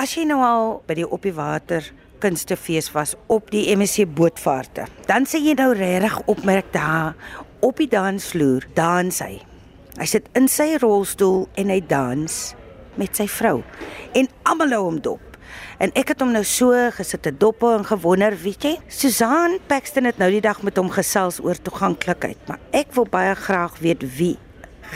As jy nou al by die op die water kunstefees was op die MSC bootvaarte, dan sê jy nou regtig opmerk daar op die dansvloer dans hy. Hy sit in sy rolstoel en hy dans met sy vrou en almal hou hom dop. En ek het hom nou so gesit te dop en gewonder, weet jy? Susan Paxton het nou die dag met hom gesels oor toeganklikheid, maar ek wil baie graag weet wie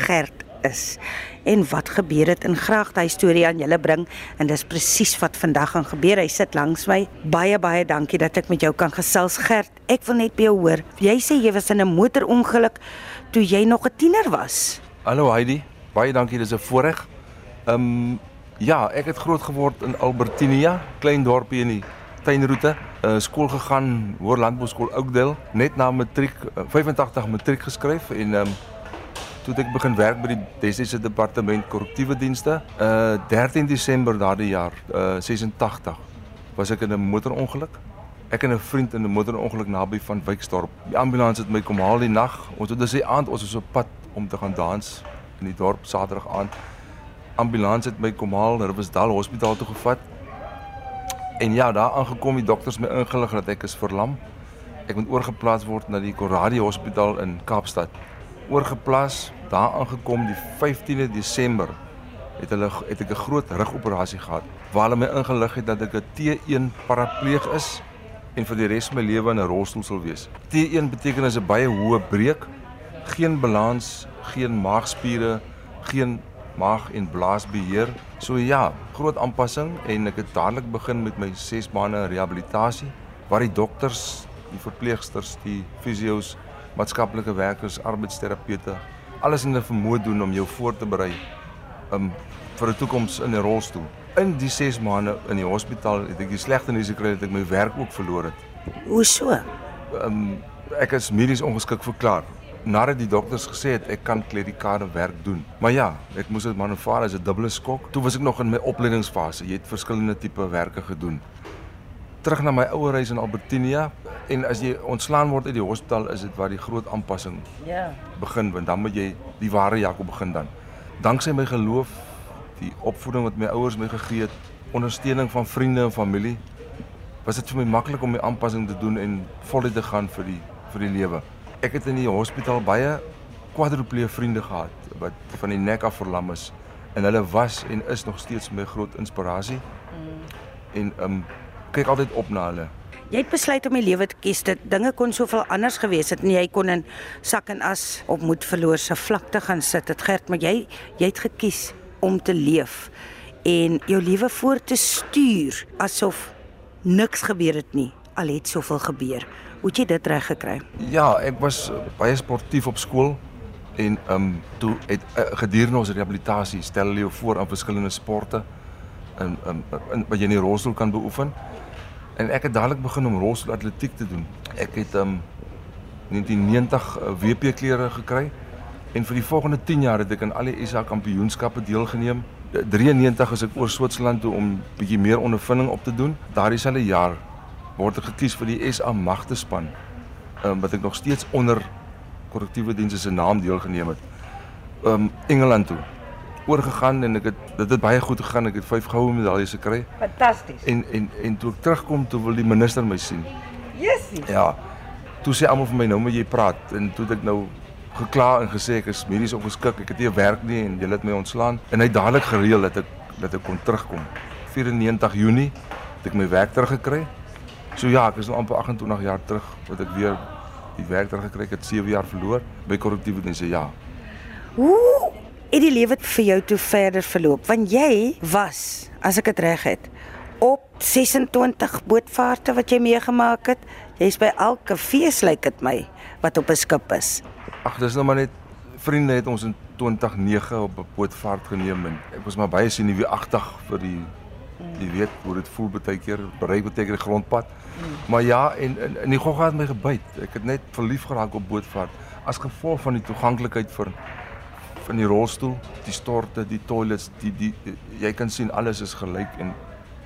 Gert is en wat gebeur het en graag daai storie aan julle bring en dis presies wat vandag gaan gebeur. Hy sit langs my. Baie baie dankie dat ek met jou kan gesels Gert. Ek wil net by jou hoor. Jy sê jy was in 'n motorongeluk toe jy nog 'n tiener was. Hallo Heidi. Baie dankie, dis 'n voorreg. Ehm um, ja, ek het groot geword in Albertinia, klein dorpie in die tuinroete. Uh, skool gegaan, Hoër Landbouskool Oudtshoorn, net na matriek, uh, 85 matriek geskryf en ehm um, toe ek begin werk by die Destyds Departement Korrektiewe Dienste. Uh 13 Desember daardie jaar, uh 86, was ek in 'n motorongeluk. Ek en 'n vriend in 'n motorongeluk naby van Wyksdorp. Die ambulans het my kom haal die nag. Ons het dus die aand ons was op pad om te gaan dans in die dorp Saterdag aand. Ambulans het my kom haal na Riversdal Hospitaal toe gevat. En ja, daar aangekom die dokters my ingelig dat ek is verlam. Ek moet oorgeplaas word na die Corradie Hospitaal in Kaapstad oorgeplaas, daar aangekom die 15de Desember het hulle het ek 'n groot rugoperasie gehad waar hulle my ingelig het dat ek 'n T1 parapleeg is en vir die res van my lewe in 'n rolstoel sal wees. T1 beteken is 'n baie hoë breek, geen balans, geen maagspiere, geen maag en blaasbeheer. So ja, groot aanpassing en ek het dadelik begin met my 6 maande rehabilitasie waar die dokters, die verpleegsters, die fisio's maatskaplike werkers, arbeidsterapeute, alles in hulle vermoë doen om jou voor te berei um vir 'n toekoms in 'n rolstoel. In die 6 maande in die hospitaal het ek die slegte nuus gekry dat ek my werk ook verloor het. Hoe so? Um ek is medies ongeskik verklaar nadat die dokters gesê het ek kan klerikale werk doen. Maar ja, ek moes dit manoeuvreer as 'n dubbele skok. Toe was ek nog in my opleidingsfase. Jy het verskillende tipe werke gedoen. Terug na my ouer huis in Albertinia, en as jy ontslaan word uit die hospitaal is dit waar die groot aanpassing ja. begin want dan moet jy die ware Jakob begin dan. Danksy my geloof die opvoeding wat my ouers my gegee het ondersteuning van vriende en familie was dit vir my maklik om my aanpassing te doen en voluit te gaan vir die vir die lewe. Ek het in die hospitaal baie kwadriplee vriende gehad wat van die nek af verlam is. En hulle was en is nog steeds my groot inspirasie mm. en um kyk altyd op na hulle Jy het besluit om die lewe te kies. Dit dinge kon soveel anders gewees het en jy kon in sak en as op moed verloor se vlakte gaan sit. Dit gerd, maar jy jy het gekies om te leef en jou lewe voort te stuur asof niks gebeur het nie. Al het soveel gebeur. Hoe het jy dit reg gekry? Ja, ek was baie sportief op skool en ehm um, toe het uh, gedurende ons rehabilitasie stel hulle jou voor aan verskillende sporte in in, in wat jy in die rolstoel kan beoefen. En ek het dadelik begin om rolstoelatletiek te doen. Ek het um 1990 WP klere gekry en vir die volgende 10 jaar het ek aan al die SA kampioenskappe deelgeneem. 93 is ek oor Switserland toe om bietjie meer ondervinding op te doen. Daardie selfe jaar word ek gekies vir die SA magtespan. Um wat ek nog steeds onder korrektiewe dienste se naam deelgeneem het. Um Engeland toe oorgegaan en ek het dit het baie goed gegaan. Ek het 5 goue medaljes gekry. Fantasties. En en en toe ek terugkom toe wil die minister my sien. Jessie. Ja. Toe sê almal vir my nou moet jy praat en toe het ek nou gekla en gesê ek is medies ongeskik. Ek het nie werk nie en hulle het my ontslaan en hy dadelik gereël dat ek dat ek kon terugkom. 94 Junie het ek my werk teruggekry. So ja, ek is nou amper 28 jaar terug wat ek weer die werk teruggekry het. 7 jaar verloor by korrektiewe dienste. Ja. Ooh, het die lewe vir jou toe verder verloop? Want jy was, as ek dit reg het, op 26 bootvaarte wat jy meegemaak het. Jy's by elke fees lyk dit my wat op 'n skip is. Ag, dis nou maar net vriende het ons in 2009 op 'n bootvaart geneem en ek was maar baie senuweeagtig vir die jy weet hoe dit voel baie keer bereik baie keer die grondpad. Maar ja, en en die gogga het my gebyt. Ek het net verlief geraak op bootvaart as gevolg van die toeganklikheid vir van die rolstoel, die storte, die toilets, die die jy kan sien alles is gelyk en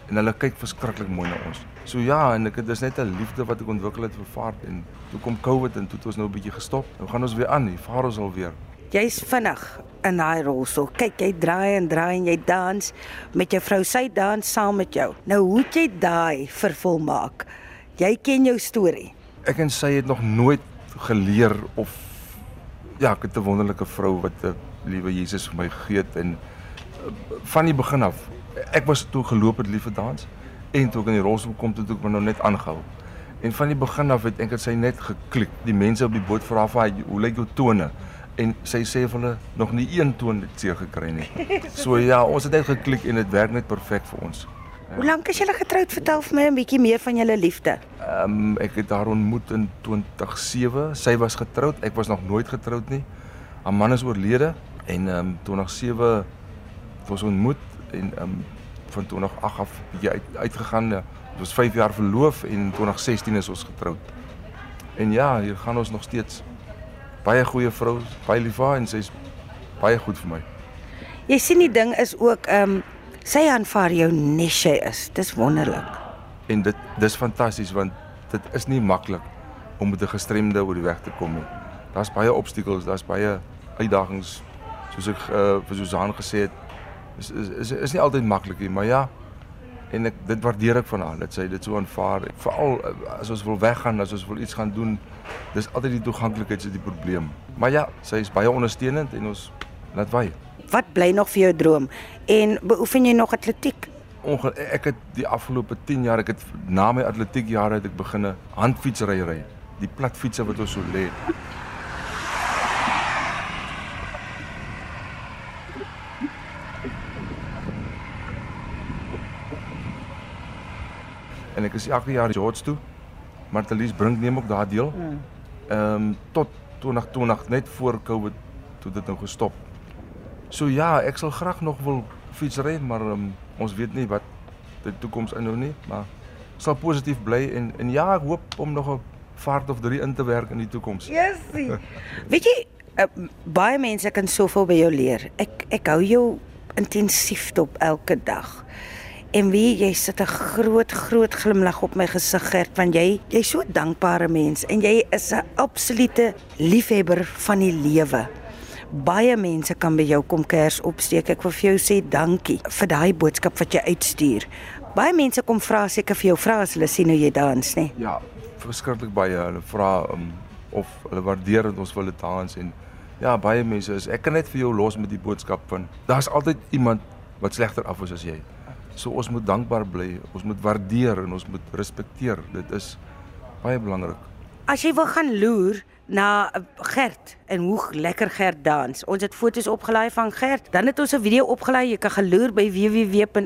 en hulle kyk verskriklik mooi na ons. So ja, en ek dis net 'n liefde wat ek ontwikkel het vir vaart en toe kom Covid en toe het ons nou 'n bietjie gestop. Nou gaan ons weer aan, die vaar ons al weer. Jy's vinnig in daai rolstoel. Kyk, jy draai en draai en jy dans met jou vrou. Sy dans saam met jou. Nou hoe het jy daai vervolmaak? Jy ken jou storie. Ek en sy het nog nooit geleer of ja, ek het 'n wonderlike vrou wat 'n liewe Jesus vir my gegee het en uh, van die begin af ek was toe geloop het vir dans en toe ek in die rolstoel kom toe ek maar nou net aangehou. En van die begin af het ek sy net geklik. Die mense op die boot vra vir haar, "Hoe lyk jou tone?" En sy sê vir hulle nog nie een toon het seer gekry nie. So ja, ons het net geklik en dit werk net perfek vir ons. Hoe lank is julle getroud? Vertel vir my 'n bietjie meer van julle liefde. Ehm um, ek het haar ontmoet in 2007. Sy was getroud. Ek was nog nooit getroud nie. Haar man is oorlede en ehm um, 2007 het ons ontmoet en ehm um, van 2008 af bietjie uit, uitgegaan. Ja. Ons was 5 jaar verloof en in 2016 is ons getroud. En ja, hier gaan ons nog steeds. Baie goeie vrou, baie lief vir en sy's baie goed vir my. Jy sien die ding is ook ehm um, sy aanvaar jou nes jy is. Dis wonderlik. En dit dis fantasties want dit is nie maklik om met 'n gestremde oor die weg te kom nie. Daar's baie obstakels, daar's baie uitdagings soos ek uh, vir Susan gesê het is is is, is nie altyd maklik nie, maar ja. En ek dit waardeer ek van haar dat sy dit so aanvaar. Veral eh, as ons wil weggaan, as ons wil iets gaan doen, dis altyd die toeganklikheid se die probleem. Maar ja, sy is baie ondersteunend en ons laat wy. Wat bly nog vir jou droom? En beoefen jy nog atletiek? Onge ek het die afgelope 10 jaar, ek het na my atletiekjare het ek begine handfietsry ry. Die platfietsse wat ons so lê. En ek is elke jaar George toe. Martelies bring neem ook daar deel. Hmm. Ehm um, tot 2020 net voor Covid toe dit nou gestop. So ja, ek sal graag nog wil fietsry, maar um, ons weet nie wat die toekoms inhou nie, maar sal positief bly en en ja, ek hoop om nog 'n vaart of 3 in te werk in die toekoms. Yesie. weet jy, uh, baie mense kan soveel by jou leer. Ek ek hou jou intensief dop elke dag. En wie jy sit 'n groot groot glimlag op my gesig Gert want jy jy's so dankbare mens en jy is 'n absolute liefhebber van die lewe. Baie mense kan by jou kom kers opsteek. Ek wil vir jou sê dankie vir daai boodskap wat jy uitstuur. Baie mense kom vra seker vir jou vra as hulle sien hoe jy dans, nê? Ja, verskriklik baie. Hulle vra um, of hulle waardeer dat ons vir hulle dans en ja, baie mense is ek kan net vir jou los met die boodskap van daar's altyd iemand wat slegter af is as jy. So ons moet dankbaar bly, ons moet waardeer en ons moet respekteer. Dit is baie belangrik. As jy wil gaan loer na Gert en hoe lekker Gert dans. Ons het foto's opgelaai van Gert. Dan het ons 'n video opgelaai. Jy kan geloer by www.rsg.co.za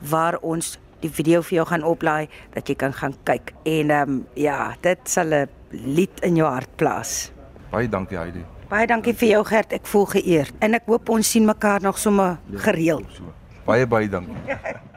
waar ons die video vir jou gaan oplaai dat jy kan gaan kyk. En ehm um, ja, dit sal 'n lied in jou hart plaas. Baie dankie Heidi. Baie dankie vir jou Gert. Ek voel geëerd en ek hoop ons sien mekaar nog sommer ja, gereeld. So. Baie baie dankie.